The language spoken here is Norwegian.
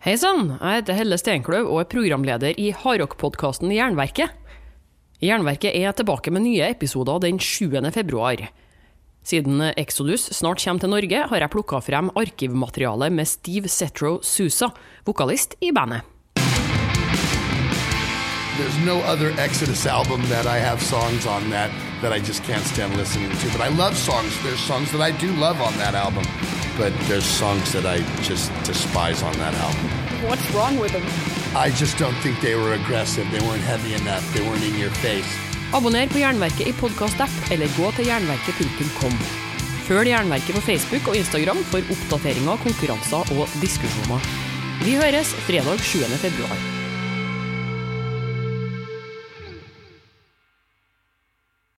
Hei sann, jeg heter Helle Steinkløv og er programleder i hardrockpodkasten Jernverket. Jernverket er tilbake med nye episoder den 7. februar. Siden Exodus snart kommer til Norge, har jeg plukka frem arkivmateriale med Steve Setro Sousa, vokalist i bandet. There's no other Exodus album that I have songs on that that I just can't stand listening to. But I love songs. There's songs that I do love on that album, but there's songs that I just despise on that album. What's wrong with them? I just don't think they were aggressive. They weren't heavy enough. They weren't in your face. Abonner på Jernverket i podkast-app, eller gå til jernverket.com. Følg Jernverket på Facebook og Instagram for oppdateringer, konkurranser og diskusjoner. Vi høres fredag 7. februar.